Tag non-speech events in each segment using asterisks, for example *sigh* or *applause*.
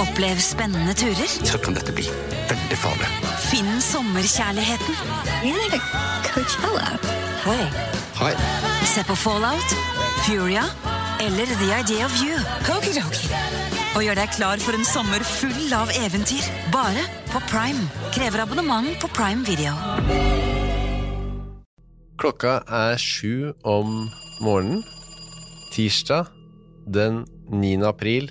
Opplev spennende turer. Så kan dette bli veldig farlig. Finn sommerkjærligheten. Hey. Hei. Se på Fallout, Furia eller The Idea of You. Og gjør deg klar for en sommer full av eventyr. Bare på Prime. Krever abonnement på Prime Video. Klokka er sju om morgenen. Tirsdag den 9. april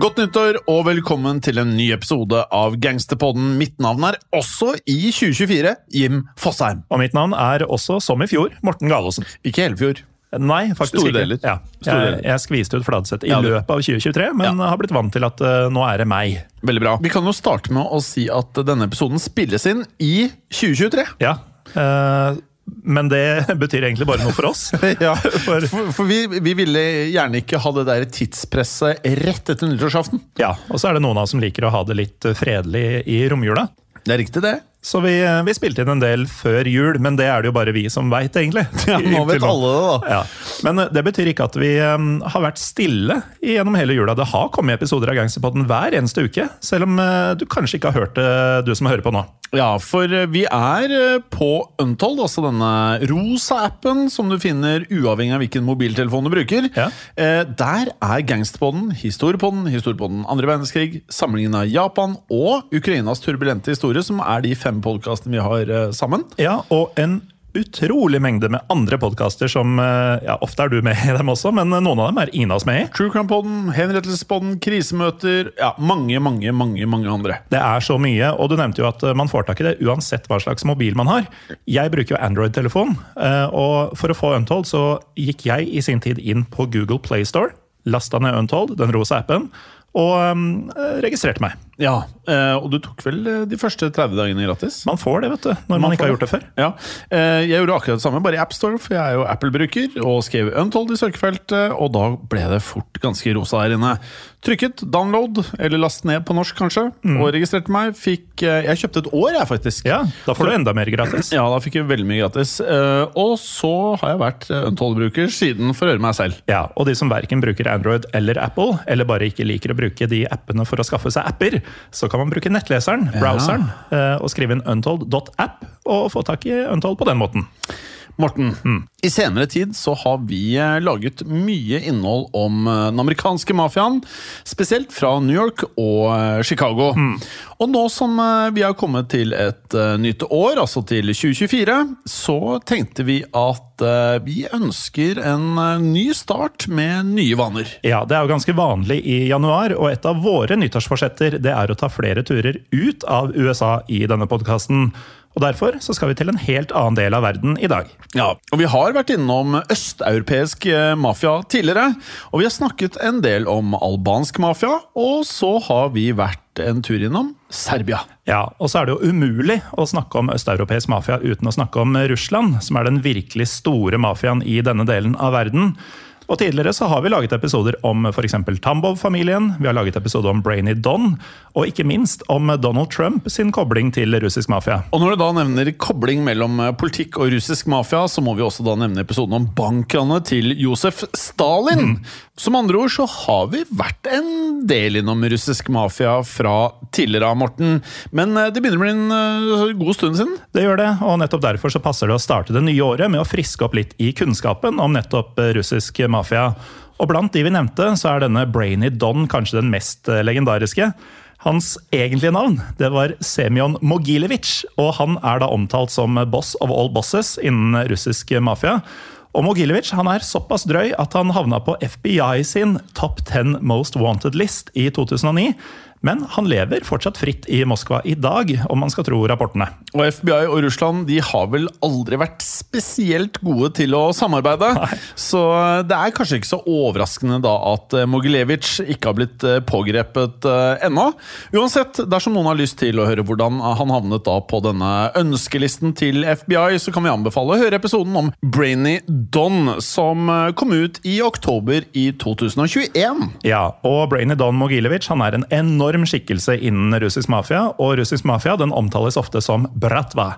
Godt nyttår og velkommen til en ny episode av Gangsterpodden. Mitt navn er også i 2024 Jim Fosheim. Og mitt navn er også, som i fjor, Morten Galaasen. Ikke hele fjor. Nei, faktisk Store ikke. deler. Ja. Store Jeg, jeg skviste ut Fladseth i Ja, løpet av 2023, men har blitt vant til at uh, nå er det meg. Veldig bra. Vi kan jo starte med å si at denne episoden spilles inn i 2023. Ja. eh, men det *laughs* betyr egentlig bare noe for oss. *laughs* Ja, For- for, vi, vi ville gjerne ikke ha det der tidspresset rett etter nyttårsaften. Ja, Og så er det noen av oss som liker å ha det litt fredelig i romjula. Det er riktig, det. Så vi, eh, vi spilte inn en del før jul, men det er det jo bare vi som veit, egentlig. *laughs* Ja, nå vet alle det, da. Ja. Men eh, det betyr ikke at vi um, har vært stille gjennom hele jula. Det har kommet episoder av Gangsterpodden hver eneste uke, selv om uh, du kanskje ikke har hørt det, du som hører på nå. Ja, for vi er på Untold, altså denne rosa appen som du finner uavhengig av hvilken mobiltelefon du bruker. Ja. Uh, Der er Gangsterpodden, Historiepodden, Historiepodden andre verdenskrig, samlingen av Japan og Ukrainas turbulente historie, som er de fem podkastene vi har eh, sammen. Ja, og en utrolig mengde med andre podkaster som eh, ja, Ofte er du med i dem også, men noen av dem er ingen av oss med i. True Crime-podden, Henrettelsespodden, krisemøter Ja, mange, mange, mange mange andre. Det er så mye, og du nevnte jo at eh, man får tak i det uansett hva slags mobil man har. Jeg bruker jo Android-telefon, eh, og for å få Untold så gikk jeg i sin tid inn på Google Play Store, lasta ned Untold, den rosa appen, og um, registrerte meg. Ja, eh, Og du tok vel eh, de første 30 dagene gratis? Man får det, vet du, når man, ikke har gjort det før. Ja, eh, Jeg gjorde akkurat det samme, bare i AppStore, for jeg er jo Apple-bruker, og skrev Untold i søkefeltet, og da ble det fort ganske rosa der inne. Trykket download, eller last ned på norsk kanskje, og registrerte meg. Fikk, eh, jeg kjøpte et år, jeg, faktisk. Ja, Da får du enda mer gratis. Ja, da fikk jeg veldig mye gratis. Eh, Og så har jeg vært eh, Untold-bruker siden for å høre meg selv. Ja, Og de som verken bruker Android eller Apple, eller bare ikke liker å bruke de appene for å skaffe seg apper, så kan man bruke nettleseren, browseren, ja. og skrive inn untold.app og få tak i Untold på den måten. Morten, i senere tid så har vi eh, laget mye innhold om eh, den amerikanske mafiaen, spesielt fra New York og Chicago. Chicago. Og nå som eh, vi har kommet til et eh, nytt år, altså til 2024, så tenkte vi at eh, vi ønsker en eh, ny start med nye vaner. Ja, Det er jo ganske vanlig i januar, og et av våre nyttårsforsetter det er å ta flere turer ut av USA i denne podkasten. Og Derfor så skal vi til en helt annen del av verden i dag. Ja, og Vi har vært innom østeuropeisk eh, mafia tidligere. Og vi har snakket en del om albansk mafia, og så har vi vært en tur innom Serbia. Ja, Og så er det jo umulig å snakke om østeuropeisk mafia uten å snakke om Russland, som er den virkelig store mafiaen i denne delen av verden. Og Tidligere så har vi laget episoder om f.eks. Tambov-familien, vi har laget episode om Brainy Don, og ikke minst om Donald Trump sin kobling til russisk mafia. Og Når du da nevner kobling mellom eh, politikk og russisk mafia, så må vi også da nevne episoden om bankranet til Josef Stalin. Mm. Som andre ord så har vi vært en del innom russisk mafia fra tidligere av, Morten. Men eh, det begynner å bli en uh, god stund siden? Det gjør det, og nettopp derfor så passer det å starte det nye året med å friske opp litt i kunnskapen om nettopp russisk mafia. Og blant de vi nevnte, så er denne Brainy Don kanskje den mest eh, legendariske. Hans egentlige navn det var Semyon Mogilevitsj, og han er da omtalt som boss of all bosses innen russisk mafia. Og Mogilevic han er såpass drøy at han havna på FBI sin Top 10 Most Wanted-list i 2009. Men han lever fortsatt fritt i Moskva i dag, om man skal tro rapportene. Og FBI og Russland de har vel aldri vært spesielt gode til å samarbeide. Nei. Så det er kanskje ikke så overraskende da at eh, Mogilevitsj ikke har blitt eh, pågrepet ennå. Uansett, dersom noen har lyst til å høre hvordan han havnet da på denne ønskelisten til FBI, så kan vi anbefale å høre episoden om Brainy Don, som kom ut i oktober i 2021. Ja, og Brainy Don Mogilevitsj han er en enorm enorm skikkelse innen russisk mafia, og russisk mafia den omtales ofte som bratva.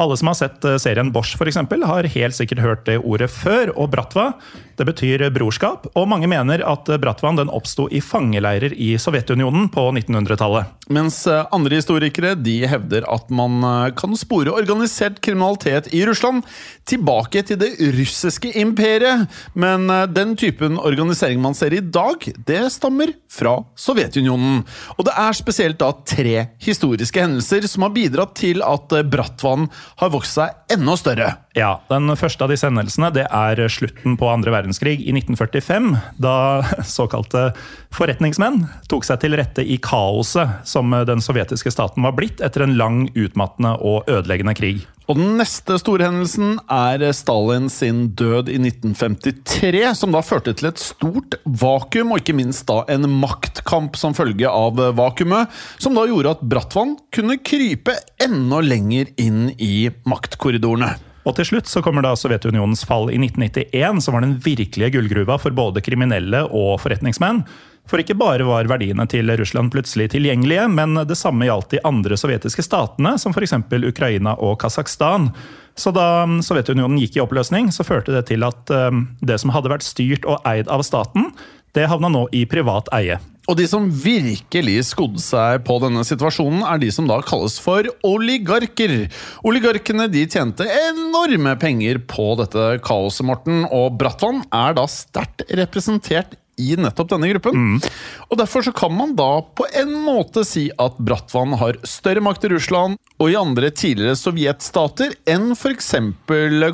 Alle som har sett eh, serien Bosch eksempel, har helt sikkert hørt det ordet før. Og bratva det betyr brorskap, og mange mener at Bratvan den oppsto i fangeleirer i Sovjetunionen på 1900-tallet. Mens eh, andre historikere de hevder at man eh, kan spore organisert kriminalitet i Russland tilbake til det russiske imperiet. Men den typen organisering man ser i dag, det stammer fra Sovjetunionen. Og det er spesielt da tre historiske hendelser som har bidratt til at Bratvan har vokst seg enda større. Ja, Den første av disse hendelsene det er slutten på andre verdenskrig i 1945. Da såkalte forretningsmenn tok seg til rette i kaoset som den sovjetiske staten var blitt etter en lang, utmattende og ødeleggende krig. Og Den neste store hendelsen er Stalin sin død i 1953, som da førte til et stort vakuum, og ikke minst da en maktkamp som følge av vakuumet, som da gjorde at Bratvann kunne krype enda lenger inn i maktkorridorene. Og til slutt så kommer da Sovjetunionens fall i 1991, som var den virkelige gullgruva for både kriminelle og forretningsmenn. For ikke bare var verdiene til Russland plutselig tilgjengelige, men det samme gjaldt de andre sovjetiske statene, som f.eks. Ukraina og Kasakhstan. Så da Sovjetunionen gikk i oppløsning, så førte det til at um, det som hadde vært styrt og eid av staten, det havna nå i privat eie. Og de som virkelig skodde seg på denne situasjonen, er de som da kalles for oligarker. Oligarkene de tjente enorme penger på dette kaoset, Morten, og Bratvann er da sterkt representert i nettopp denne gruppen. Mm. Og Derfor så kan man da på en måte si at Bratvann har større makt i Russland og i andre tidligere sovjetstater enn f.eks.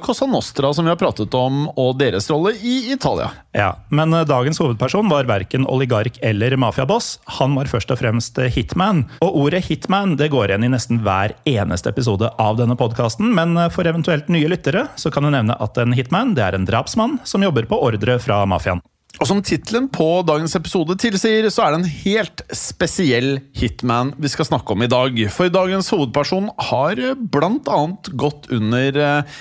Cosa Nostra, som vi har pratet om, og deres rolle i Italia. Ja, Men eh, dagens hovedperson var verken oligark eller mafiaboss. Han var først og fremst eh, hitman. Og ordet hitman det går igjen i nesten hver eneste episode av denne podkasten, men eh, for eventuelt nye lyttere så kan du nevne at en hitman det er en drapsmann som jobber på ordre fra mafiaen. Og som tittelen på dagens episode tilsier, så er det en helt spesiell hitman vi skal snakke om i dag. For dagens hovedperson har blant annet gått under eh,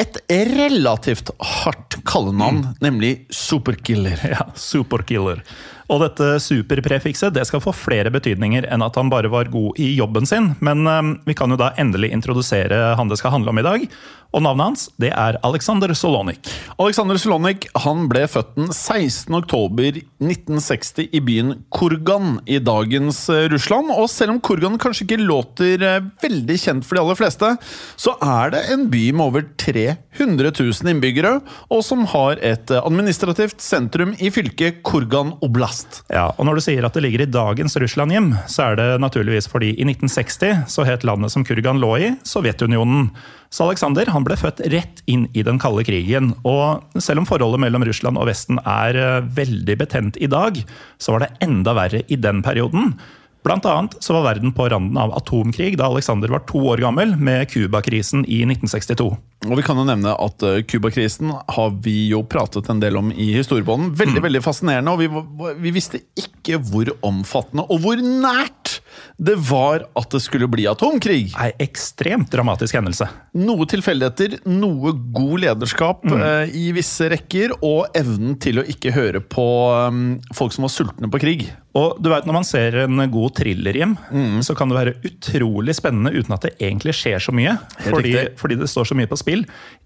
et relativt hardt kallenavn, mm. nemlig Superkiller. *laughs* Ja, Superkiller. Og dette superprefikset det skal få flere betydninger enn at han bare var god i jobben sin. Men um, vi kan jo da endelig introdusere han det skal handle om i dag. Og navnet hans det er Alexander Solonik. Alexander Solonik han ble født den 16. oktober 1960 i byen Kurgan i dagens eh, Russland. Og selv om Kurgan kanskje ikke låter eh, veldig kjent for de aller fleste, så er det en by med over 300 000 innbyggere, og som har et eh, administrativt sentrum i fylket Kurgan Oblast. Ja, og Når du sier at det ligger i dagens Russland hjem, så er det naturligvis fordi i 1960 så het landet som Kurgan lå i, Sovjetunionen. Så Alexander ble født rett inn i den kalde krigen. Og selv om forholdet mellom Russland og Vesten er eh, veldig betent i dag, så var det enda verre i den perioden. Blant annet så var verden på randen av atomkrig da Alexander var to år gammel, med Cuba-krisen i 1962. Og vi kan jo nevne at eh, Cuba-krisen har vi jo pratet en del om i historiebånden. Veldig veldig fascinerende, og vi, vi visste ikke hvor omfattende og hvor nært det var at det skulle bli atomkrig. Ei ekstremt dramatisk hendelse. Noe tilfeldigheter, noe god lederskap eh, i visse rekker, og evnen til å ikke høre på um, folk som var sultne på krig. Og du vet, Når man ser en god thriller hjem, mm. så kan det være utrolig spennende uten at det egentlig skjer så mye. Fordi, fordi det står så mye på spill.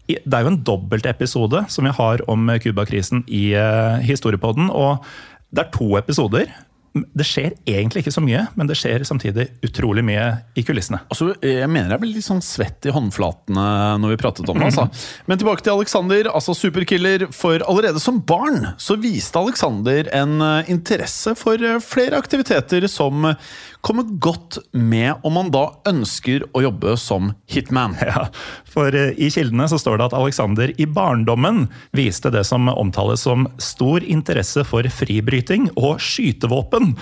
I- Det er jo en dobbeltepisode som vi har om Cuba-krisen i uh, Historiepodden. Og det er to episoder. Det skjer egentlig ikke så mye, men det skjer samtidig utrolig mye i kulissene. Altså, jeg mener jeg ble litt sånn svett i håndflatene når vi pratet om det. Altså. Men tilbake til Alexander, altså superkiller. For allerede som barn så viste Alexander en eh, interesse for eh, flere aktiviteter som eh, kommer godt med om man da ønsker å jobbe som hitman. *laughs* Ja, for eh, i kildene så står det at Alexander i barndommen viste det som omtales som stor interesse for fribryting og skytevåpen.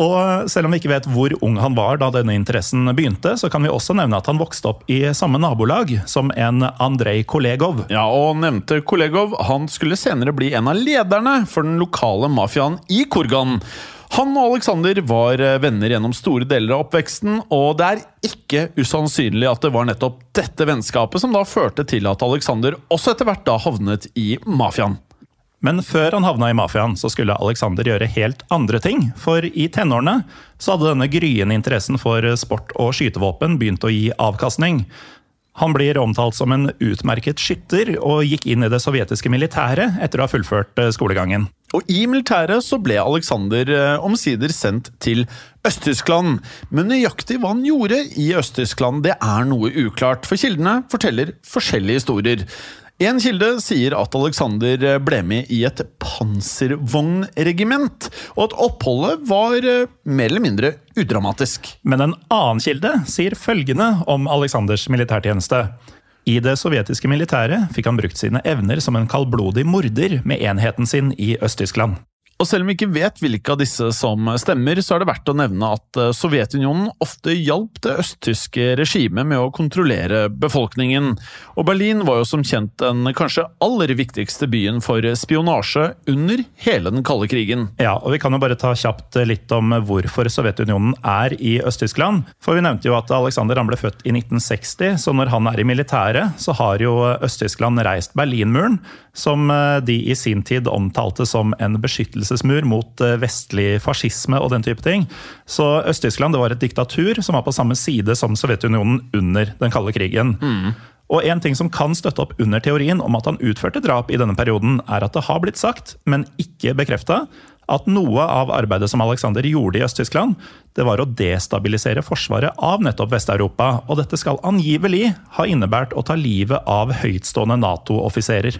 Og selv om vi ikke vet hvor ung han var da denne interessen begynte, så kan vi også nevne at han vokste opp i samme nabolag som en Andrej Kolegov. Ja, og nevnte Kolegov han skulle senere bli en av lederne for den lokale mafiaen i Kurgan. Han og Alexander var eh, venner gjennom store deler av oppveksten, og det er ikke usannsynlig at det var nettopp dette vennskapet som da førte til at Alexander også etter hvert da havnet i mafiaen. Men før han havna i mafiaen, så skulle Alexander gjøre helt andre ting. For i tenårene så hadde denne gryende interessen for sport og skytevåpen begynt å gi avkastning. Han blir omtalt som en utmerket skytter, og gikk inn i det sovjetiske militæret etter å ha fullført skolegangen. Og i militæret så ble Alexander eh, omsider sendt til Øst-Tyskland. Men nøyaktig hva han gjorde i Øst-Tyskland, det er noe uklart, for kildene forteller forskjellige historier. En kilde sier at Alexander eh, ble med i et panservognregiment, og at oppholdet var eh, mer eller mindre udramatisk. Men en annen kilde sier følgende om Alexanders militærtjeneste. I det sovjetiske militæret fikk han brukt sine evner som en kaldblodig morder med enheten sin i Øst-Tyskland. Og selv om vi ikke vet hvilke av disse som stemmer, så er det verdt å nevne at eh, Sovjetunionen ofte hjalp det østtyske regimet med å kontrollere befolkningen. Og Berlin var jo som kjent den kanskje aller viktigste byen for spionasje under hele den kalde krigen. Ja, og Vi kan jo bare ta kjapt litt om hvorfor Sovjetunionen er i Øst-Tyskland. For Vi nevnte jo at Alexander ble født i 1960, så når han er i militæret, så har jo Øst-Tyskland reist Berlinmuren, som eh, de i sin tid omtalte som en beskyttelsesmur mot eh, vestlig fascisme og den type ting. Så Øst-Tyskland var et diktatur som var på samme side som Sovjetunionen under den kalde krigen. Og en ting som kan støtte opp under teorien om at han utførte drap i denne perioden, er at det har blitt sagt, men ikke bekrefta, at noe av arbeidet som Alexander gjorde i Øst-Tyskland, det var å destabilisere forsvaret av nettopp Vest-Europa. Og dette skal angivelig ha innebært å ta livet av høytstående Nato-offiserer.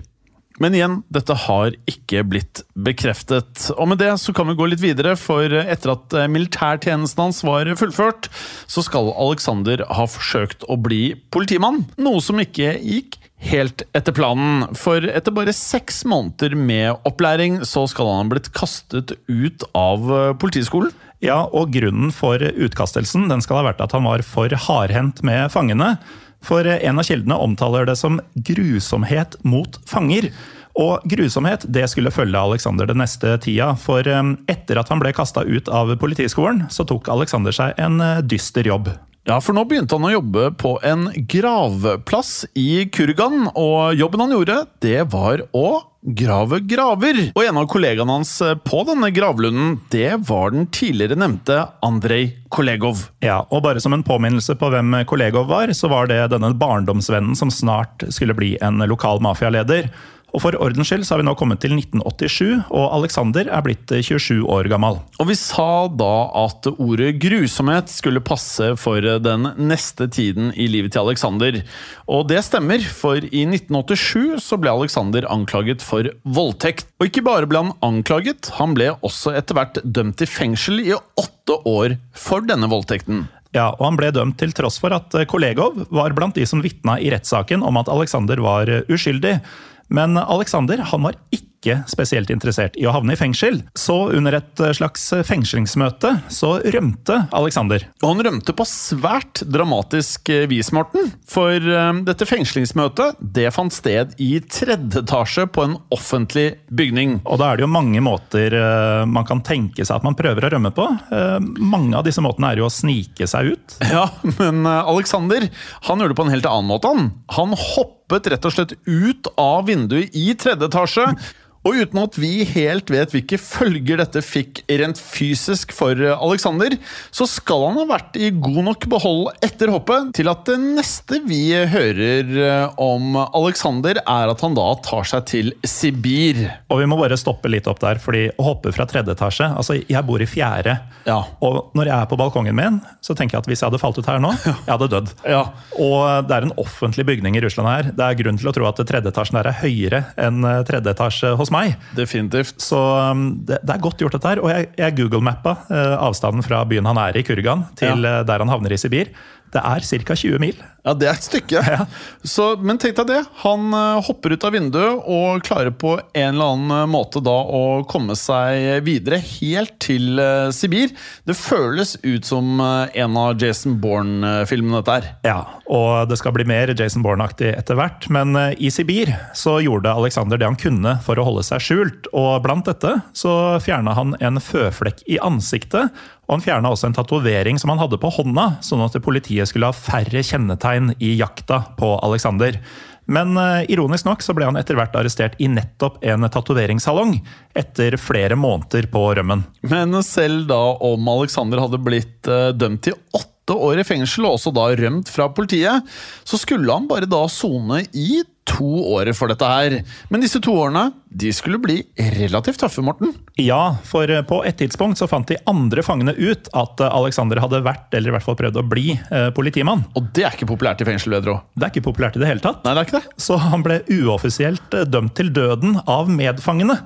Men igjen, dette har ikke blitt bekreftet. Og med det så kan vi gå litt videre, for etter at eh, militærtjenesten hans var fullført, så skal Alexander ha forsøkt å bli politimann. Noe som ikke gikk helt etter planen. For etter bare seks måneder med opplæring, så skal han ha blitt kastet ut av eh, politiskolen. Ja, og grunnen for utkastelsen den skal ha vært at han var for hardhendt med fangene. For en av kildene omtaler det som grusomhet mot fanger. Og grusomhet det skulle følge Alexander den neste tida, for eh, etter at han ble kasta ut av politiskolen, så tok Alexander seg en eh, dyster jobb. Ja, for nå begynte han å jobbe på en gravplass i Kurgan, og jobben han gjorde, det var å grave graver. Og en av kollegaene hans på denne gravlunden, det var den tidligere nevnte Andrej Kolegov. Ja, og bare som en påminnelse på hvem Kolegov var, så var det denne barndomsvennen som snart skulle bli en lokal mafialeder. Og For ordens skyld så har vi nå kommet til 1987, og Alexander er blitt 27 år gammel. Og vi sa da at ordet grusomhet skulle passe for den neste tiden i livet til Alexander. Og det stemmer, for i 1987 så ble Alexander anklaget for voldtekt. Og ikke bare ble han anklaget, han ble også etter hvert dømt til fengsel i åtte år for denne voldtekten. Ja, og Han ble dømt til tross for at Kolegov var blant de som vitna i rettssaken om at Alexander var uskyldig. Men Alexander han var ikke ikke spesielt interessert i å havne i fengsel. Så under et eh, slags fengslingsmøte så rømte Alexander. Og han rømte på svært dramatisk eh, vis, Morten. For eh, dette fengslingsmøtet det fant sted i tredje etasje på en offentlig bygning. Og da er det jo mange måter eh, man kan tenke seg at man prøver å rømme på. Eh, mange av disse måtene er jo å snike seg ut. *laughs* Ja, men eh, Alexander han gjorde det på en helt annen måte. Han, han hoppet rett og slett ut av vinduet i tredje etasje. Og uten at vi helt vet hvilke følger dette fikk rent fysisk for eh, Alexander, så skal han ha vært i god nok behold etter hoppet til at det neste vi hører eh, om Alexander, er at han da tar seg til Sibir. Og vi må bare stoppe litt opp der, fordi å hoppe fra tredje etasje Altså, jeg bor i fjerde. Ja. Og når jeg er på balkongen min, så tenker jeg at hvis jeg hadde falt ut her nå, jeg hadde dødd. Ja. Og det er en offentlig bygning i Russland her. Det er grunn til å tro at tredje etasjen der er høyere enn eh, tredje etasje hos meg. Definitivt. Så um, det, det er godt gjort, dette her. Og jeg, jeg Google-mappa eh, avstanden fra byen han er i, Kurgan, til eh, der han havner i Sibir. Det er ca. 20 mil. Ja, det er et stykke. *laughs* Så, men tenk deg det. Han eh, hopper ut av vinduet og klarer på en eller annen eh, måte da å komme seg videre helt til eh, Sibir. Det føles ut som en av Jason Bourne-filmene, dette her. Ja, og det skal bli mer Jason Bourne-aktig etter hvert. Men i Sibir så gjorde Alexander det han kunne for å holde seg skjult. Og blant dette så fjerna han en føflekk i ansiktet. Og han fjerna også en tatovering som han hadde på hånda, sånn at politiet skulle ha færre kjennetegn i jakta på Alexander. Men eh, ironisk nok så ble han etter hvert arrestert i nettopp en tatoveringssalong, etter flere måneder på rømmen. Men selv da om Alexander hadde blitt eh, dømt til åtte år i fengsel, og også da rømt fra politiet, så skulle han bare da sone i to år for dette her. Men disse to årene de skulle bli relativt tøffe, Morten. Ja, for eh, på et tidspunkt så fant de andre fangene ut at eh, Alexander hadde vært, eller i hvert fall prøvd å bli, eh, politimann. Og det er ikke populært i fengsel, Vedro. Det er ikke populært i det hele tatt. Nei, det er ikke det. Så han ble uoffisielt dømt til døden av medfangene.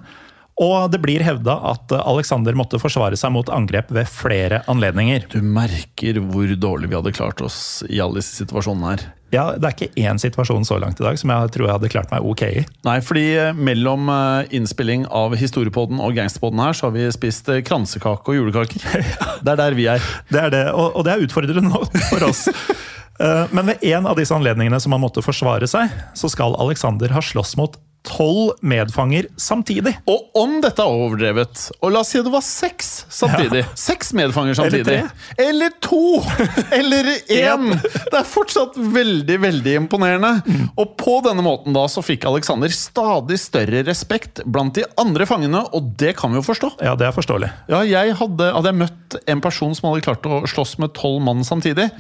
Og det blir hevda at Alexander måtte forsvare seg mot angrep ved flere anledninger. Du merker hvor dårlig vi hadde klart oss i alle disse situasjonene her. Ja, Det er ikke én situasjon så langt i dag som jeg tror jeg hadde klart meg ok i. Nei, fordi eh, mellom eh, innspilling av Historiepodden og Gangsterpodden her, så har vi spist eh, kransekake og julekaker. *laughs* Det er der vi er. Det er det, og, det er utfordrende nå for oss. *laughs* Men ved en av disse anledningene som han måtte forsvare seg, så skal Alexander ha slåss mot tolv medfanger samtidig. Og om dette er overdrevet, og la oss si det var seks samtidig Seks medfanger samtidig. Eller, to! *laughs* Eller én! Det er fortsatt veldig, veldig imponerende. Og på denne måten da så fikk Alexander stadig større respekt blant de andre fangene, og det kan vi jo forstå. Ja, det er forståelig. Ja, jeg hadde, hadde jeg møtt en person som hadde klart å slåss med tolv mann samtidig.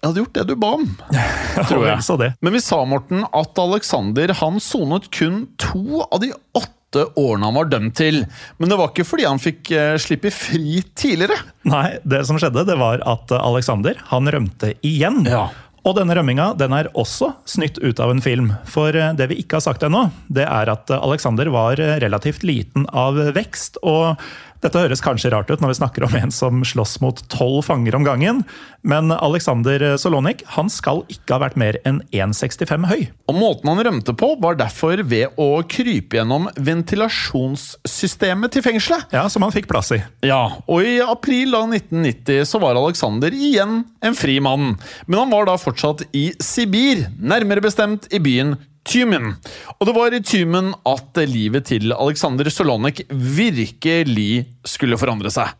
Jeg hadde gjort det du ba om. *laughs* Tror jeg. Men vi sa, Morten, at Alexander han sonet kun to av de åtte årene han var dømt til. Men det var ikke fordi han fikk eh, slippe fri tidligere. Nei, det som skjedde, det var at Alexander han rømte igjen. Ja. Og denne rømminga den er også snytt ut av en film. For eh, det vi ikke har sagt ennå, det er at Alexander var eh, relativt liten av vekst. og dette høres kanskje rart ut når vi snakker om en som slåss mot tolv fanger om gangen, men Alexander Solonik han skal ikke ha vært mer enn 1,65 høy. Og Måten han rømte på, var derfor ved å krype gjennom ventilasjonssystemet til fengselet. Ja, Som han fikk plass i. Ja, og i april av 1990 så var Alexander igjen en fri mann. Men han var da fortsatt i Sibir, nærmere bestemt i byen Tymen. Og det var i Tymen at livet til Alexander Solonek virkelig skulle forandre seg.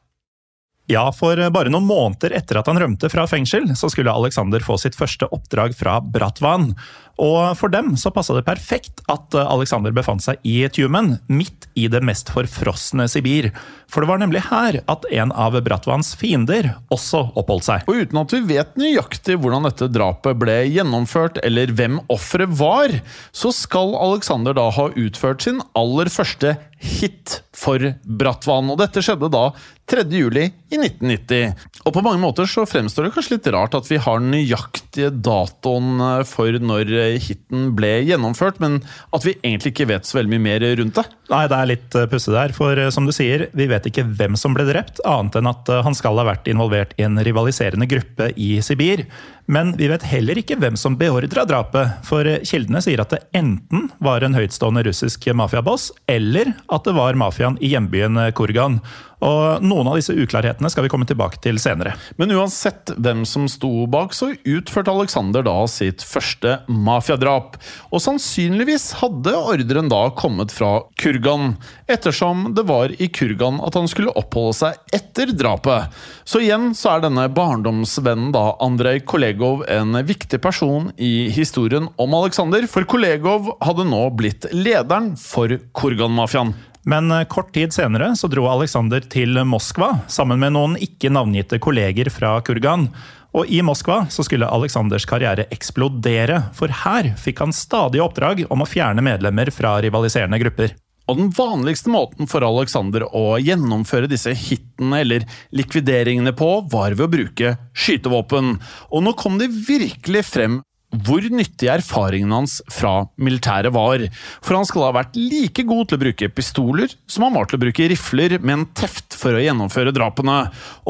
Ja, for bare noen måneder etter at han rømte fra fengsel, så skulle Alexander få sitt første oppdrag fra Bratvan. Og for dem så passa det perfekt at Alexander befant seg i Tjumen, midt i det mest forfrosne Sibir. For det var nemlig her at en av Bratvans fiender også oppholdt seg. Og uten at vi vet nøyaktig hvordan dette drapet ble gjennomført, eller hvem offeret var, så skal Alexander da ha utført sin aller første hit for Bratvan. Og dette skjedde da 3. juli i 1990. Og på mange måter så fremstår det kanskje litt rart at vi har nøyaktige datoen for når hiten ble gjennomført, men at vi egentlig ikke vet så veldig mye mer rundt det. Nei, det er litt eh, pussig der, for eh, som du sier, vi vet ikke hvem som ble drept, annet enn at eh, han skal ha vært involvert i en rivaliserende gruppe i Sibir. Men vi vet heller ikke hvem som beordra drapet, for kildene sier at det enten var en høytstående russisk mafiaboss, eller at det var mafiaen i hjembyen Kurgan. Og Noen av disse uklarhetene skal vi komme tilbake til senere. Men uansett hvem som sto bak, så utførte Alexander da sitt første mafiadrap. Og sannsynligvis hadde ordren da kommet fra Kurgan, ettersom det var i Kurgan at han skulle oppholde seg etter drapet. Så igjen så er denne barndomsvennen da Andrej Kollegov en viktig person i historien om Alexander, for Kollegov hadde nå blitt lederen for Kurgan-mafiaen. Men eh, kort tid senere så dro Alexander til Moskva sammen med noen ikke navngitte kolleger fra Kurgan. Og i Moskva så skulle Aleksanders karriere eksplodere, for her fikk han stadige oppdrag om å fjerne medlemmer fra rivaliserende grupper. Og den vanligste måten for Alexander å gjennomføre disse hitene eller likvideringene på, var ved å bruke skytevåpen. Og nå kom det virkelig frem hvor nyttig erfaringen hans fra militæret var. For han skal ha vært like god til å bruke pistoler som han var til å bruke rifler med en teft for å gjennomføre drapene.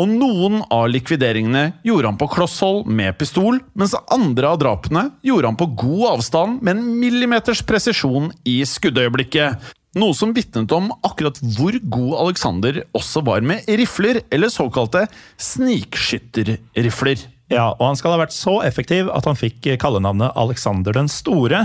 Og noen av likvideringene gjorde han på klosshold med pistol, mens andre av drapene gjorde han på god avstand med en millimeters presisjon i skuddøyeblikket. Noe som vitnet om akkurat hvor god Alexander også var med rifler, eller såkalte snikskytterrifler. Ja, og han skal ha vært så effektiv at han fikk kallenavnet Alexander den store.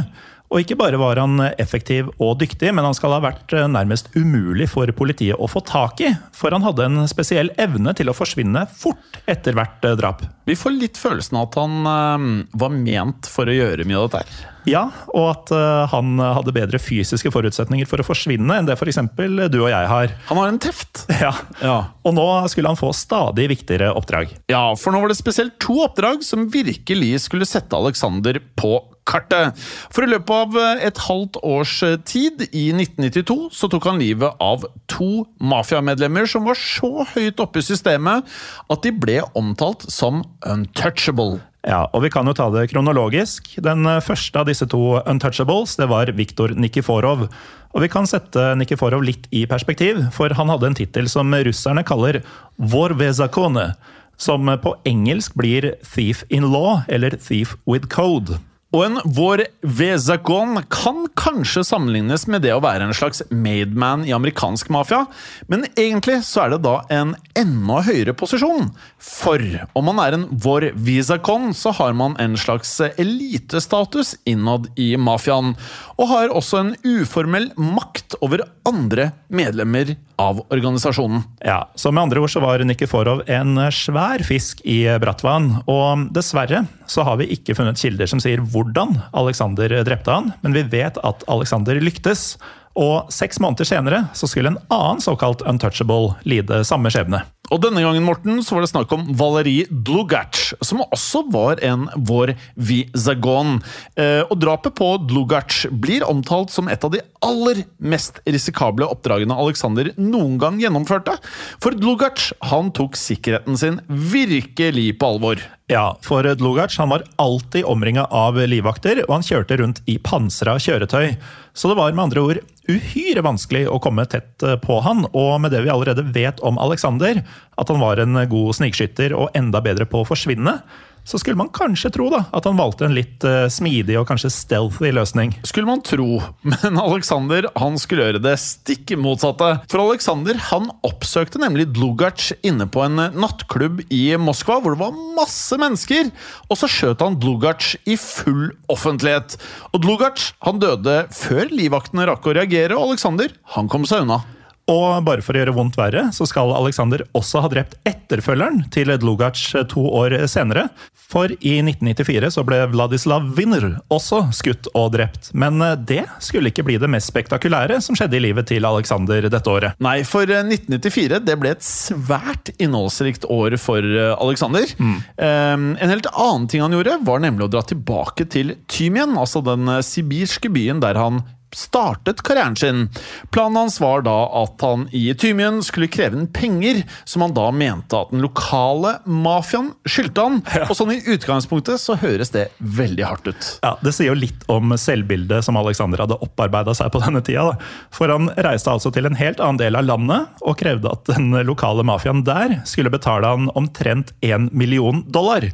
Og ikke bare var han effektiv og dyktig, men han skal ha vært nærmest umulig for politiet å få tak i. For han hadde en spesiell evne til å forsvinne fort etter hvert drap. Vi får litt følelsen av at han var ment for å gjøre mye av dette her. Ja, og at uh, han hadde bedre fysiske forutsetninger for å forsvinne enn det f.eks. du og jeg har. Han har en teft! *laughs* Ja. Ja. Og nå skulle han få stadig viktigere oppdrag. Ja, for nå var det spesielt to oppdrag som virkelig skulle sette Alexander på kartet. For i løpet av eh, et halvt års tid, i 1992, så tok han livet av to mafiamedlemmer som var så høyt oppe i systemet at de ble omtalt som untouchable. Ja, og Vi kan jo ta det kronologisk. Den første av disse to untouchables det var Viktor Nikiforov. Og Vi kan sette Nikiforov litt i perspektiv, for han hadde en tittel som russerne kaller Vorvezakone, som på engelsk blir Thief in Law eller Thief with Code. Og en vår Vezakon kan kanskje sammenlignes med det å være en slags mademan i amerikansk mafia, men egentlig så er det da en enda høyere posisjon. For om man er en vår Vizakon, så har man en slags elitestatus innad i mafiaen, og har også en uformell makt over andre medlemmer av organisasjonen. Ja, så med andre ord så var Nikiforov en svær fisk i Bratvan, og dessverre så har vi ikke funnet kilder som sier hvordan Alexander drepte han, men vi vet at Alexander lyktes. Og seks måneder senere så skulle en annen såkalt untouchable lide samme skjebne. Og denne gangen Morten, så var det snakk om Valerie Dlugac, som også var en vår Vizagon. Eh, og drapet på Dlugac blir omtalt som et av de aller mest risikable oppdragene Alexander noen gang gjennomførte. For Dlugac han tok sikkerheten sin virkelig på alvor. Ja, for Dlugac han var alltid omringa av livvakter, og han kjørte rundt i pansra kjøretøy. Så det var med andre ord uhyre vanskelig å komme tett på han, og med det vi allerede vet om Alexander, at han var en god snikskytter og enda bedre på å forsvinne, så skulle man kanskje tro da, at han valgte en litt uh, smidig og kanskje stealthy løsning. Skulle man tro, *laughs* men Alexander han skulle gjøre det stikk motsatte. For Alexander han oppsøkte nemlig Dlugac inne på en nattklubb i Moskva, hvor det var masse mennesker. Og så skjøt han Dlugac i full offentlighet. Og Dlugac han døde før livvaktene rakk å reagere, og Alexander han kom seg unna. Og bare for å gjøre vondt verre, så skal Alexander også ha drept etterfølgeren til Dlugac to år senere. For i 1994 så ble Vladislav Winner også skutt og drept. Men det skulle ikke bli det mest spektakulære som skjedde i livet til Alexander dette året. Nei, for 1994 det ble et svært innholdsrikt år for Alexander. Mm. En helt annen ting han gjorde, var nemlig å dra tilbake til Tymien, altså den sibirske byen der han startet karrieren sin. Planen hans var da at han i Tymien skulle kreve inn penger som han da mente at den lokale mafiaen skyldte han. Ja. Og sånn i utgangspunktet så høres det veldig hardt ut. Ja, Det sier jo litt om selvbildet som Alexander hadde opparbeida seg på denne tida. Da. For han reiste altså til en helt annen del av landet og krevde at den lokale mafiaen der skulle betale han omtrent én million dollar.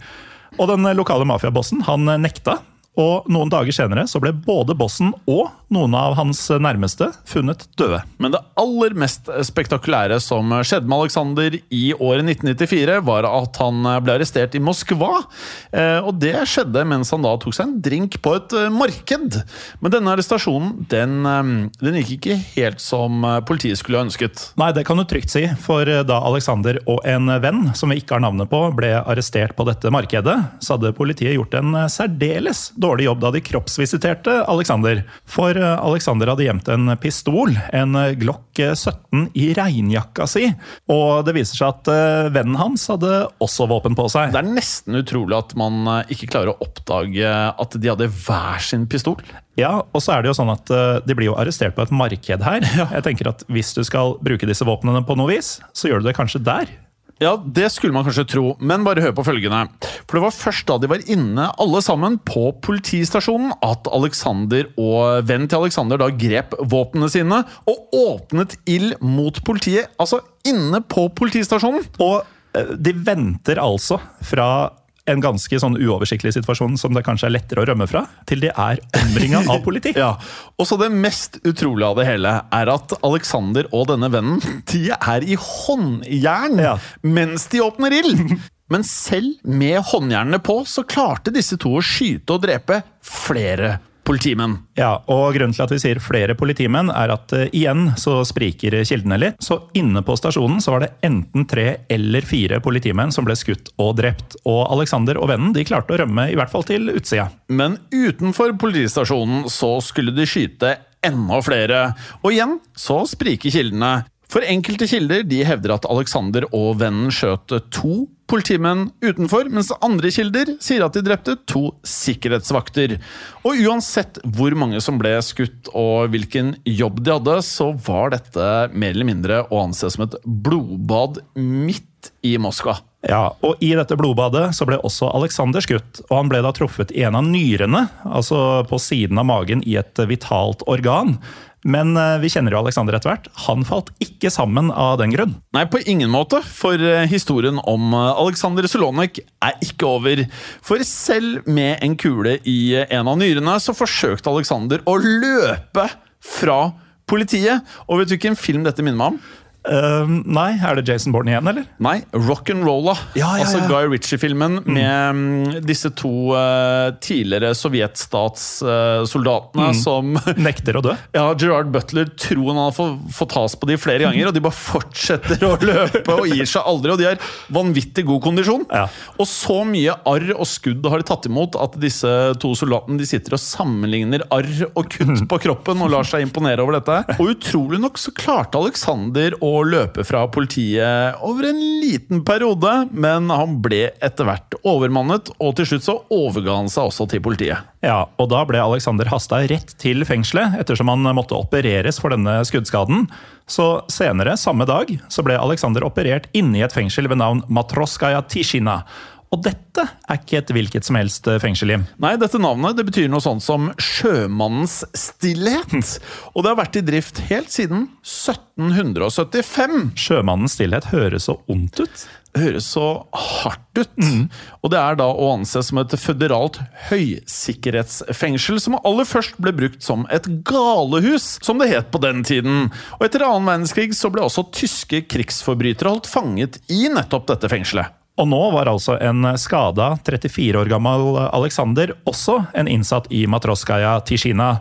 Og den lokale mafiabossen han nekta. Og noen dager senere så ble både bossen og noen av hans nærmeste funnet døde. Men det aller mest spektakulære som skjedde med Alexander i året 1994, var at han ble arrestert i Moskva. Eh, Og det skjedde mens han da tok seg en drink på et eh, marked. Men denne arrestasjonen den, eh, den gikk ikke helt som politiet skulle ønsket. Nei, det kan du trygt si, for da Alexander og en venn, som vi ikke har navnet på, ble arrestert på dette markedet, så hadde politiet gjort en særdeles dårlig jobb da de kroppsvisiterte Alexander. For eh, Alexander hadde gjemt en pistol, en Glock 17, i regnjakka si. Og det viser seg at eh, vennen hans hadde også våpen på seg. Det er nesten utrolig at man eh, ikke klarer å oppdage at de hadde hver sin pistol. Ja, og så er det jo sånn at eh, de blir jo arrestert på et marked her. Jeg tenker at Hvis du skal bruke disse våpnene på noe vis, så gjør du det kanskje der. Ja, det skulle man kanskje tro, men bare hør på følgende. For det var først da de var inne alle sammen på politistasjonen at Alexander og vennen til Alexander da grep våpnene sine og åpnet ild mot politiet. Altså inne på politistasjonen. Og eh, de venter altså fra en ganske sånn uoversiktlig situasjon som det kanskje er lettere å rømme fra, til de er omringa av politi. *laughs* Ja, Og så det mest utrolige av det hele er at Alexander og denne vennen de er i håndjern Ja. mens de åpner ild. *laughs* Men selv med håndjernene på så klarte disse to å skyte og drepe flere politimenn. Ja, og Grunnen til at vi sier flere politimenn, er at uh, igjen så spriker kildene litt. Så inne på stasjonen så var det enten tre eller fire politimenn som ble skutt og drept. Og Alexander og vennen de klarte å rømme i hvert fall til utsida. Men utenfor politistasjonen så skulle de skyte enda flere. Og igjen så spriker kildene. For enkelte kilder de hevder at Alexander og vennen skjøt to politimenn utenfor, mens andre kilder sier at de drepte to sikkerhetsvakter. Og uansett hvor mange som ble skutt og hvilken jobb de hadde, så var dette mer eller mindre å anse som et blodbad midt i Moskva. Ja, og I dette blodbadet så ble også Alexander skutt, og han ble da truffet i en av nyrene, altså på siden av magen i et vitalt organ. Men eh, vi kjenner jo Alexander etter hvert. Han falt ikke sammen av den grunn. Nei, på ingen måte, for eh, historien om eh, Alexander Solonek er ikke over. For selv med en kule i en av nyrene, så forsøkte Alexander å løpe fra politiet. Og vet du hvilken film dette minner meg om? Eh, nei, er det Jason Bourne igjen, eller? Nei, Rock'n'Rolla. Ja, ja, Altså. Guy Ritchie-filmen med um, disse to uh, tidligere sovjetstatssoldatene som *laughs* Nekter å dø. Ja, Gerard Butler tror han har fått has på de flere ganger, og de bare fortsetter å løpe og gir seg aldri. Og de har vanvittig god kondisjon. Ja. Og så mye arr og skudd har de tatt imot at disse to soldatene de sitter og sammenligner arr og kutt *laughs* på kroppen og lar seg imponere over dette. Og utrolig nok så klarte Alexander å løpe fra politiet over en liten periode, men han ble etter hvert overmannet, og til slutt så overga han seg også til politiet. Ja, og da ble Alexander hasta rett til fengselet, ettersom han måtte opereres for denne skuddskaden. Så senere, samme dag, så ble Alexander operert inne i et fengsel ved navn Matroskaja Tishina. Og dette er ikke et hvilket som helst fengsel, Jim. Nei, dette navnet det betyr noe sånt som sjømannens stillhet. Og det har vært i drift helt siden 1775. Sjømannens stillhet høres så ondt ut. Det høres så hardt ut. Og det er da å anse som et føderalt høysikkerhetsfengsel, som aller først ble brukt som et galehus, som det het på den tiden. Og etter annen verdenskrig så ble også tyske krigsforbrytere holdt fanget i nettopp dette fengselet. Og nå var altså en skada 34 år gammel Alexander også en innsatt i Matroskaja Tishina.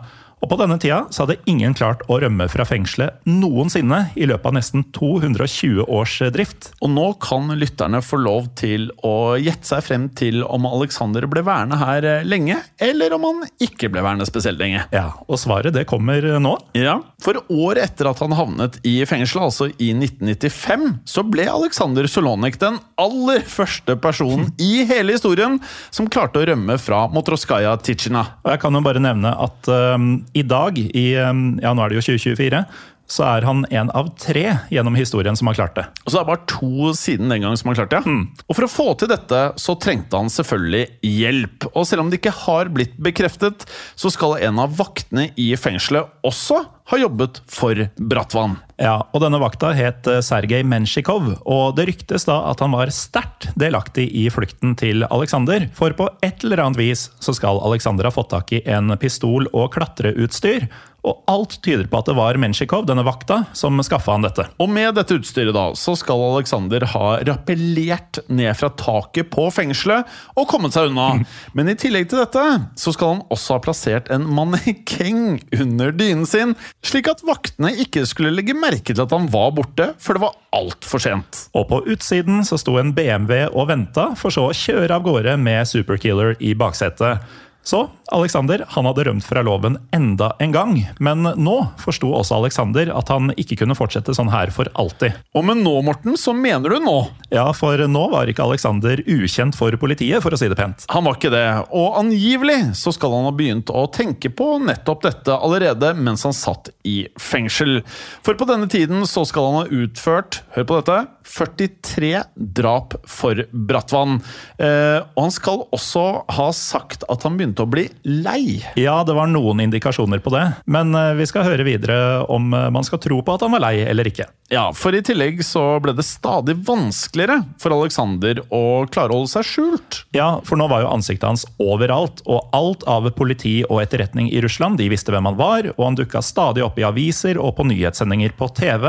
Og på denne tida så hadde ingen klart å rømme fra fengselet noensinne i løpet av nesten 220 års drift. Og nå kan lytterne få lov til å gjette seg frem til om Alexander ble værende her eh, lenge, eller om han ikke ble værende spesielt lenge. Ja, Og svaret det kommer nå. Ja, For året etter at han havnet i fengselet, altså i 1995, så ble Alexander Solonik den aller første personen *laughs* i hele historien som klarte å rømme fra Motroskaja Tichina. Og jeg kan jo bare nevne at um, i dag, i ja nå er det jo 2024, så er han en av tre gjennom historien som har klart det. Og så er det bare to siden den gang som har klart det. Og for å få til dette, så trengte han selvfølgelig hjelp. Og selv om det ikke har blitt bekreftet, så skal en av vaktene i fengselet også ha jobbet for Bratvann. Ja, og denne vakta het eh, Sergej Mensjikov, og det ryktes da at han var sterkt delaktig i flukten til Alexander, for på et eller annet vis så skal Alexander ha fått tak i en pistol og klatreutstyr, og alt tyder på at det var Mensjikov, denne vakta, som skaffa han dette. Og med dette utstyret da, så skal Alexander ha rappellert ned fra taket på fengselet og kommet seg unna. *laughs* Men i tillegg til dette så skal han også ha plassert en mannekeng under dynen sin, slik at vaktene ikke skulle legge merke til at han var borte, for det var altfor sent. Og på utsiden så sto en BMW og venta, for så å kjøre av gårde med Superkiller i baksetet. Så Alexander han hadde rømt fra loven enda en gang, men nå forsto også Alexander at han ikke kunne fortsette sånn her for alltid. Og med nå, Morten, så mener du nå? Ja, for nå var ikke Alexander ukjent for politiet, for å si det pent. Han var ikke det, og angivelig så skal han ha begynt å tenke på nettopp dette allerede mens han satt i fengsel. For på denne tiden så skal han ha utført, hør på dette, 43 drap for Brattvann. Eh, og han skal også ha sagt at han begynte å bli lei. Ja, det var noen indikasjoner på det, men eh, vi skal høre videre om eh, man skal tro på at han var lei eller ikke. Ja, for i tillegg så ble det stadig vanskeligere for Alexander å klare å holde seg skjult. Ja, for nå var jo ansiktet hans overalt, og alt av politi og etterretning i Russland de visste hvem han var, og han dukka stadig opp i aviser og på nyhetssendinger på TV.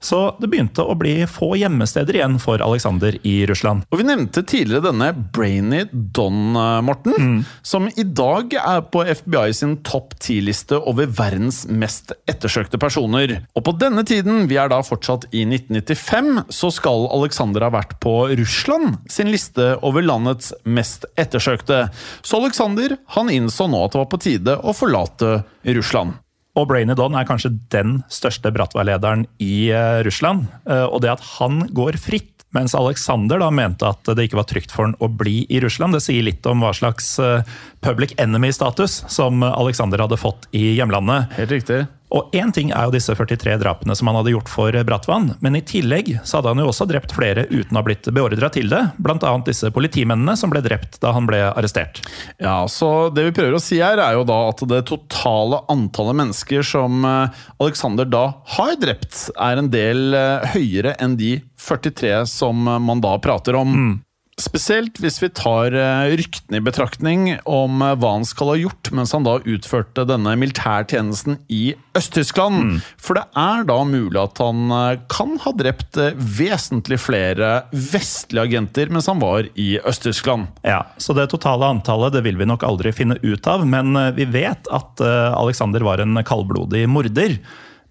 Så det begynte å bli få gjemmesteder igjen for Alexander i Russland. Og Vi nevnte tidligere denne Brainy Don, Morten, Morten, som i dag er på FBI sin topp ti-liste over verdens mest ettersøkte personer. Og på denne tiden, vi er da fortsatt i 1995, så skal Alexander ha vært på Russland sin liste over landets mest ettersøkte. Så Alexander han innså nå at det var på tide å forlate Russland. Og Brainy Don er kanskje den største Bratva-lederen i eh, Russland. Eh, og det at han går fritt, mens Alexander da mente at det ikke var trygt for han å bli i Russland, det sier litt om hva slags eh, public enemy-status som Alexander hadde fått i hjemlandet. Helt riktig. Og én ting er jo disse 43 drapene som han hadde gjort for Brattvann, men i tillegg så hadde han jo også drept flere uten å ha blitt beordra til det. Annet disse politimennene som ble drept da han ble arrestert. Ja, så Det vi prøver å si her, er jo da at det totale antallet mennesker som eh, Alexander da har drept, er en del eh, høyere enn de 43 som man da prater om. Spesielt hvis vi tar eh, ryktene i betraktning om eh, hva han skal ha gjort mens han da utførte denne militærtjenesten i Øst-Tyskland. For det er da mulig at han eh, kan ha drept vesentlig flere vestlige agenter mens han var i Øst-Tyskland. Ja, Så det totale antallet det vil vi nok aldri finne ut av, men vi vet at Alexander var en kaldblodig morder.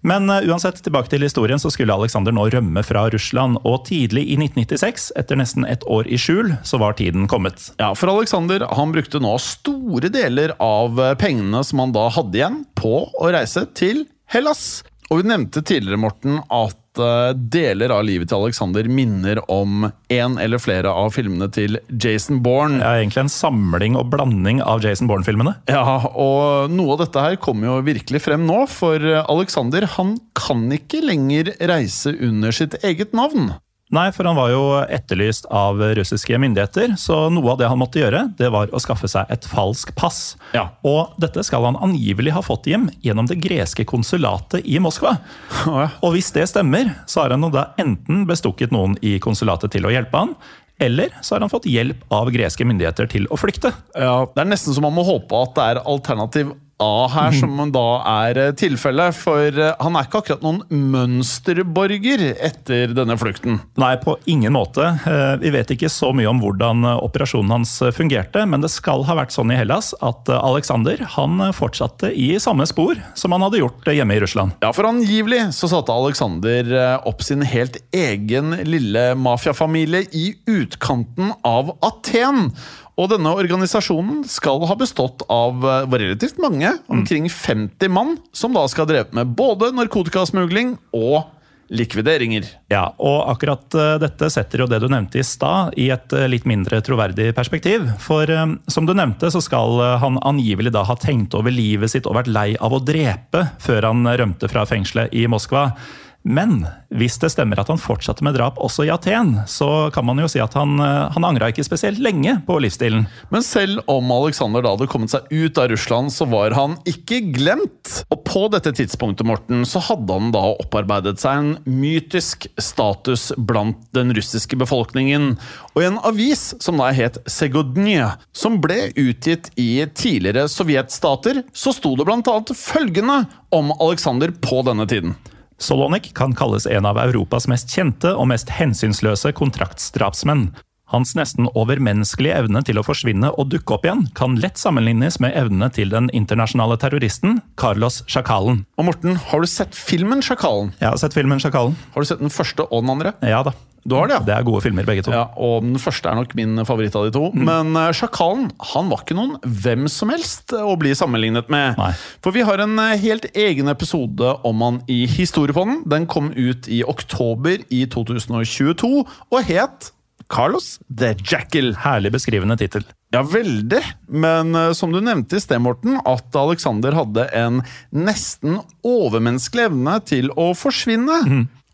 Men eh, uansett, tilbake til historien, så skulle Alexander nå rømme fra Russland. Og tidlig i 1996, etter nesten et år i skjul, så var tiden kommet. Ja, for Alexander han brukte nå store deler av eh, pengene som han da hadde igjen, på å reise til Hellas. Og vi nevnte tidligere, Morten, at eh, deler av livet til Alexander minner om en eller flere av filmene til Jason Bourne. Det er egentlig en samling og blanding av Jason Bourne-filmene. Ja, og noe av dette her kommer jo virkelig frem nå, for Alexander han kan ikke lenger reise under sitt eget navn. Nei, for han var jo etterlyst av russiske myndigheter, så noe av det han måtte gjøre, det var å skaffe seg et falsk pass. Ja. Og dette skal han angivelig ha fått hjem gjennom det greske konsulatet i Moskva. Oh, ja. Og hvis det stemmer, så har han da enten bestukket noen i konsulatet til å hjelpe han, eller så har han fått hjelp av greske myndigheter til å flykte. Ja, Det er nesten som man må håpe at det er alternativ A her, som da er eh, tilfellet. For eh, han er ikke akkurat noen mønsterborger etter denne flukten. Nei, på ingen måte. Eh, Vi vet ikke så mye om hvordan operasjonen hans fungerte, men det skal ha vært sånn i Hellas at Alexander han fortsatte i samme spor som han hadde gjort hjemme i Russland. Ja, for angivelig så satte Alexander opp sin helt egen lille mafiafamilie i utkanten av Aten. Og denne organisasjonen skal ha bestått av eh, relativt mange, omkring 50 mann, som da skal ha drevet med både narkotikasmugling og likvideringer. Ja, og akkurat eh, dette setter jo det du nevnte i stad i et eh, litt mindre troverdig perspektiv. For som du nevnte, så skal han angivelig da ha tenkt over livet sitt og vært lei av å drepe før han rømte fra fengselet i Moskva. Men hvis det stemmer at han fortsatte med drap også i Aten, så kan man jo si at han, eh, han angra ikke spesielt lenge på livsstilen. Men selv om Alexander da hadde kommet seg ut av Russland, så var han ikke glemt. Og på dette tidspunktet Morten, så hadde han da opparbeidet seg en mytisk status blant den russiske befolkningen. Og i en avis som da het Segodnye, som ble utgitt i tidligere sovjetstater, så sto det blant annet følgende om Alexander på denne tiden. Solonik kan kalles en av Europas mest kjente og mest hensynsløse kontraktsdrapsmenn. Hans nesten overmenneskelige evne til å forsvinne og dukke opp igjen kan lett sammenlignes med evnene til den internasjonale terroristen Carlos Sjakalen. Og Morten, har du sett filmen Sjakalen? Jeg har sett filmen Sjakalen. Har du sett den første og den andre? Ja da. Du har det, ja? Det er gode filmer, begge to. Ja, og Den første er nok min favoritt av de to. Men eh, Sjakalen han var ikke noen hvem som helst å bli sammenlignet med. Nei. For vi har en eh, helt egen episode om han i Historiepodden. Den kom ut i oktober i 2022 og het Carlos the Jackal. Herlig beskrivende tittel. Ja, veldig. Men uh, som du nevnte i sted, Morten, at Alexander hadde en nesten overmenneskelig evne til å forsvinne.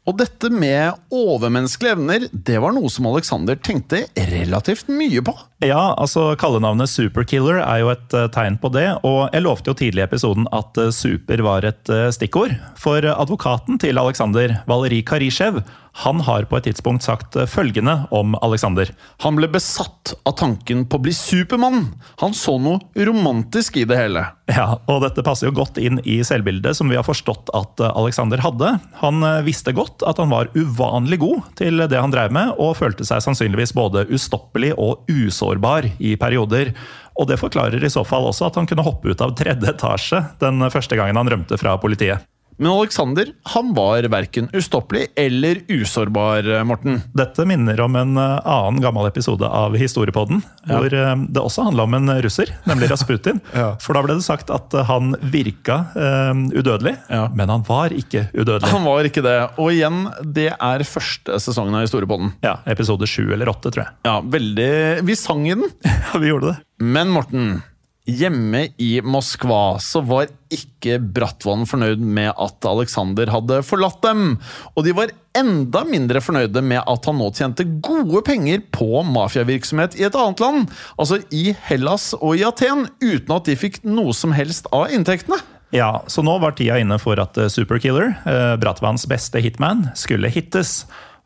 Og dette med overmenneskelige evner, det var noe som Alexander tenkte relativt mye på. Ja, altså Kallenavnet Superkiller er jo et eh, tegn på det. Og jeg lovte jo tidlig i episoden at eh, super var et eh, stikkord. For advokaten til Alexander, Valerij Karisjev, han har på et tidspunkt sagt eh, følgende om Alexander. Han ble besatt av tanken på å bli Supermann. Han så noe romantisk i det hele. Ja, og dette passer jo godt inn i selvbildet som vi har forstått at eh, Alexander hadde. Han eh, visste godt at han var uvanlig god til det han drev med, og følte seg sannsynligvis både ustoppelig og usårbar i perioder. Og det forklarer i så fall også at han kunne hoppe ut av tredje etasje den første gangen han rømte fra politiet. Men Alexander han var verken ustoppelig eller usårbar, Morten. Dette minner om en eh, annen gammel episode av Historiepodden, hvor eh, det også handla om en russer, nemlig *laughs* Rasputin. Ja. For da ble det sagt at eh, han virka um, udødelig, Ja. men han var ikke udødelig. Han var ikke det. Og igjen, det er første sesongen av Historiepodden. Ja, Episode sju eller åtte, tror jeg. Ja, veldig Vi sang i den. *laughs* Ja, vi gjorde det. Men Morten, hjemme i Moskva så var ikke Bratvann fornøyd med at Alexander hadde forlatt dem. Og de var enda mindre fornøyde med at han nå tjente gode penger på mafiavirksomhet i et annet land, altså i Hellas og i Aten, uten at de fikk noe som helst av inntektene. Ja, Så nå var tida inne for at eh, Superkiller, Brattvanns Bratvans beste hitman, skulle hittes.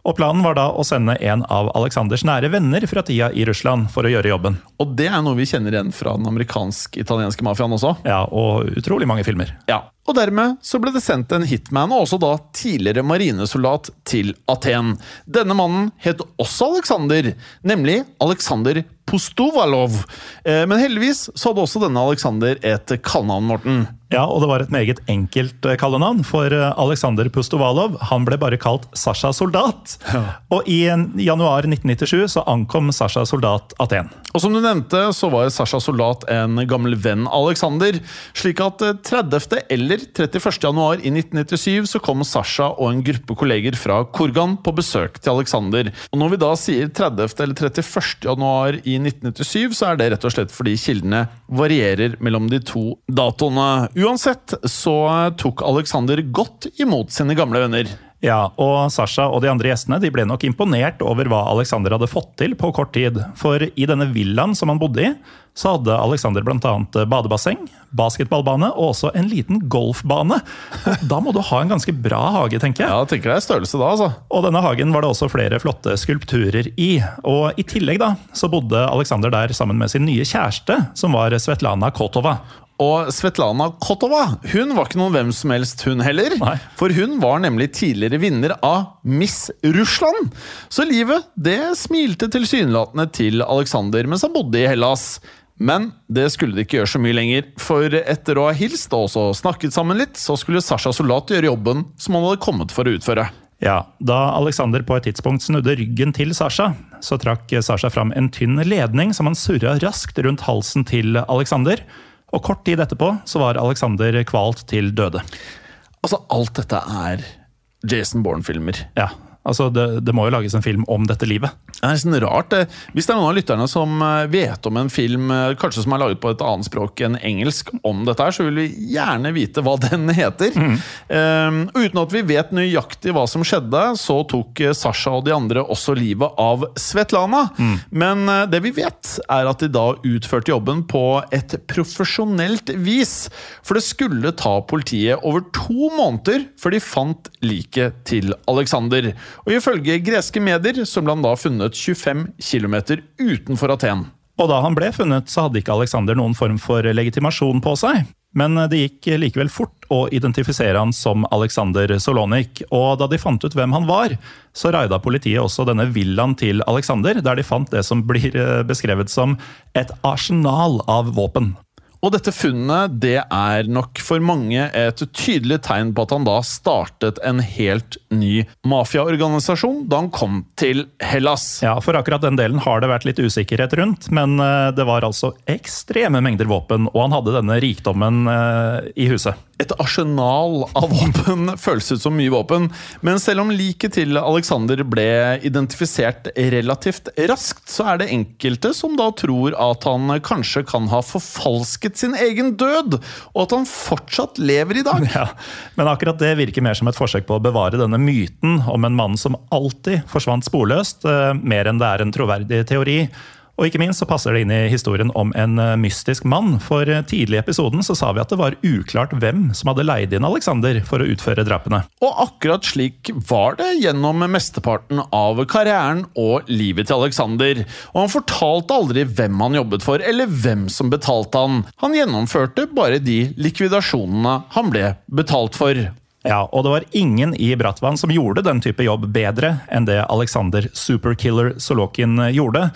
Og planen var da å sende en av Aleksanders nære venner fra tida i Russland for å gjøre jobben. Og det er noe vi kjenner igjen fra den amerikansk-italienske mafiaen også. Ja, Og utrolig mange filmer. Ja, og dermed så ble det sendt en hitman, og også da tidligere marinesoldat, til Aten. Denne mannen het også Alexander, nemlig Alexander Pustovalov. Eh, Men heldigvis så hadde også denne Alexander et kallenavn, Morten. Ja, og det var et meget enkelt eh, kallenavn, for Aleksander Alexander Pustovalov han ble bare kalt Sasha Soldat. Og i januar 1997 så ankom Sasha Soldat Aten. Og som du nevnte, så var Sasha Soldat en gammel venn Alexander, slik at eh, 30. eller 31. januar i 1997 så kom Sasha og en gruppe kolleger fra Kurgan på besøk til Alexander. Og når vi da sier 30. eller 31. januar i 1997, så er det rett og slett fordi kildene varierer mellom de to datoene. Uansett så eh, tok Alexander godt imot sine gamle venner. Ja, og Sasha og de andre gjestene de ble nok imponert over hva Alexander hadde fått til på kort tid. For i denne villaen som han bodde i, så hadde Alexander bl.a. badebasseng, basketballbane og også en liten golfbane. Og da må du ha en ganske bra hage, tenker jeg. Ja, jeg tenker det er størrelse da, altså. Og denne hagen var det også flere flotte skulpturer i. Og i tillegg da, så bodde Alexander der sammen med sin nye kjæreste, som var Svetlana Kotova. Og Svetlana Kotova hun var ikke noen hvem som helst, hun heller. Nei. For hun var nemlig tidligere vinner av Miss Russland. Så livet det smilte tilsynelatende til Alexander mens han bodde i Hellas. Men det skulle de ikke gjøre så mye lenger, for etter å ha hilst og også snakket sammen litt, så skulle Sasha Solat gjøre jobben som han hadde kommet for å utføre. Ja, Da Alexander på et tidspunkt snudde ryggen til Sasha, så trakk Sasha fram en tynn ledning som han surra raskt rundt halsen til Alexander. Og kort tid etterpå så var Alexander kvalt til døde. Altså, alt dette er Jason Bourne-filmer. Ja, Altså, det, det må jo lages en film om dette livet. Det er nesten rart. Hvis det er noen av lytterne som eh, vet om en film eh, kanskje som er laget på et annet språk enn engelsk om dette, her, så vil vi gjerne vite hva *laughs* den heter. Um, uten at vi vet nøyaktig hva som skjedde, så tok eh, Sasha og de andre også livet av Svetlana. Men eh, det vi vet, er at de da utførte jobben på et profesjonelt vis. For det skulle ta politiet over to måneder før de fant liket til Alexander. Og ifølge greske medier så ble han da funnet 25 km utenfor Aten. Og da han ble funnet, så hadde ikke Alexander noen form for legitimasjon på seg. Men det gikk likevel fort å identifisere han som Alexander Solonik. Og da de fant ut hvem han var, så raida politiet også denne villaen til Alexander, der de fant det som blir eh, beskrevet som et arsenal av våpen. Og dette funnet det er nok for mange et tydelig tegn på at han da startet en helt ny mafiaorganisasjon da han kom til Hellas. Ja, For akkurat den delen har det vært litt usikkerhet rundt, men eh, det var altså ekstreme mengder våpen, og han hadde denne rikdommen eh, i huset. Et arsenal av våpen *laughs* føles ut som mye våpen, men selv om liket til Alexander ble identifisert relativt raskt, så er det enkelte som da tror at han kanskje kan ha forfalsket sin egen død, og at han fortsatt lever i dag. *laughs* Ja, Men akkurat det virker mer som et forsøk på å bevare denne myten om en mann som alltid forsvant sporløst, eh, mer enn det er en troverdig teori. Og ikke minst så passer det inn i historien om en eh, mystisk mann. For eh, tidlig i episoden så sa vi at det var uklart hvem som hadde leid inn Alexander for å utføre drapene. Og akkurat slik var det gjennom mesteparten av karrieren og livet til Alexander. Og han fortalte aldri hvem han jobbet for, eller hvem som betalte han. Han gjennomførte bare de likvidasjonene han ble betalt for. Ja, og det var ingen i Bratvann som gjorde den type jobb bedre enn det Alexander Superkiller Solokin gjorde.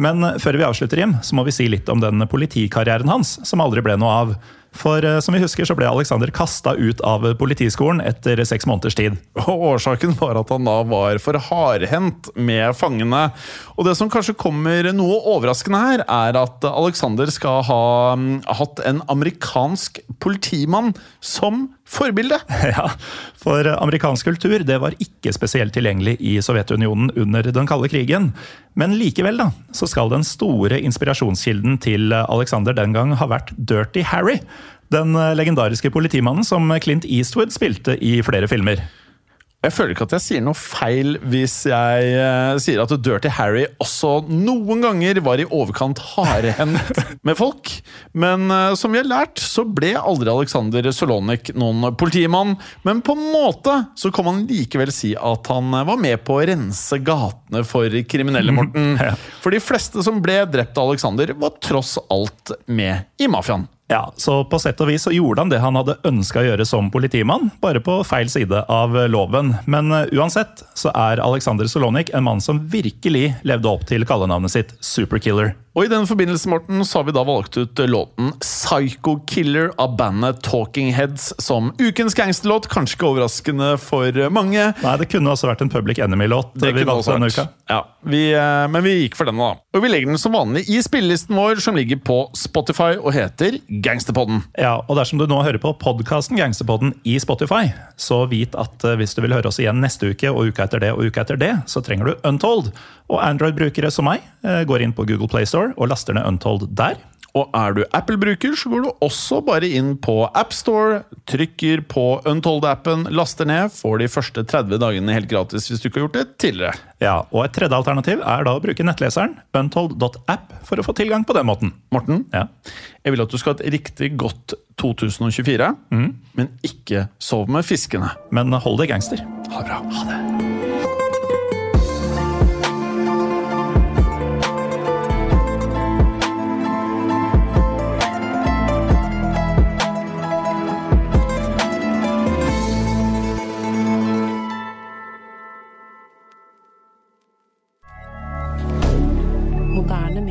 Men før vi avslutter, Jim, så må vi si litt om den politikarrieren hans, som aldri ble noe av. For eh, som vi husker så ble Alexander kasta ut av politiskolen etter seks måneders tid. Og Årsaken var at han da var for hardhendt med fangene. Og det som kanskje kommer noe overraskende her, er at Alexander skal ha mm, hatt en amerikansk politimann som forbilde. *laughs* Ja, For amerikansk kultur det var ikke spesielt tilgjengelig i Sovjetunionen under den kalde krigen. Men likevel da, så skal den store inspirasjonskilden til Alexander den gang ha vært Dirty Harry. Den legendariske politimannen som Clint Eastwood spilte i flere filmer. Jeg føler ikke at jeg sier noe feil hvis jeg uh, sier at Dirty Harry også noen ganger var i overkant hardhendt *laughs* med folk. Men uh, som vi har lært, så ble aldri Alexander Solonik noen politimann. Men på en måte så kan man likevel si at han var med på å rense gatene for kriminelle, Morten. For de fleste som ble drept av Alexander, var tross alt med i mafiaen. Ja, så på sett og vis så gjorde han det han hadde ønska å gjøre som politimann, bare på feil side av loven. Men uh, uansett så er Alexander Solonik en mann som virkelig levde opp til kallenavnet sitt Superkiller. Og i den forbindelse, Morten, så har vi da valgt ut låten Psycho Killer av bandet Talking Heads som ukens gangsterlåt. Kanskje ikke overraskende for mange. Nei, det kunne også vært en Public Enemy-låt Det vi valgte denne uka. Ja, vi, eh, men vi gikk for denne, da. Og vi legger den som vanlig i spillelisten vår, som ligger på Spotify og heter Gangsterpodden. Ja, og dersom du nå hører på podkasten Gangsterpodden i Spotify, så vit at eh, hvis du vil høre oss igjen neste uke og uka etter det og uka etter det, så trenger du Untold. Og Android-brukere som meg eh, går inn på Google Og laster ned Untold der. Og er du Apple-bruker, så går du også bare inn på AppStore, trykker på Untold-appen, laster ned, får de første 30 dagene helt gratis hvis du ikke har gjort det tidligere. Ja, og Et tredje alternativ er da å bruke nettleseren untold.app for å få tilgang på den måten. Morten, Ja. jeg vil at du skal ha et riktig godt 2024, men ikke sov med fiskene. Men hold deg gangster. Ha det bra. Ha det.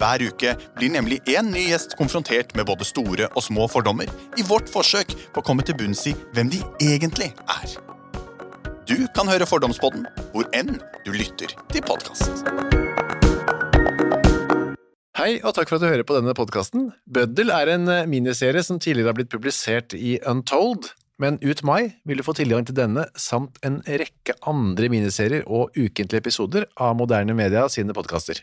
Hver uke blir nemlig én ny gjest konfrontert med både store og små fordommer i vårt forsøk på å komme til bunns i hvem de egentlig er. Du kan høre Fordomspodden hvor enn du lytter til podkast. Hei, og takk for at du hører på denne podkasten. Bøddel er en eh, miniserie som tidligere har blitt publisert i Untold, men ut mai vil du få tilgang til denne samt en rekke andre miniserier og ukentlige episoder av Moderne Media sine podkaster.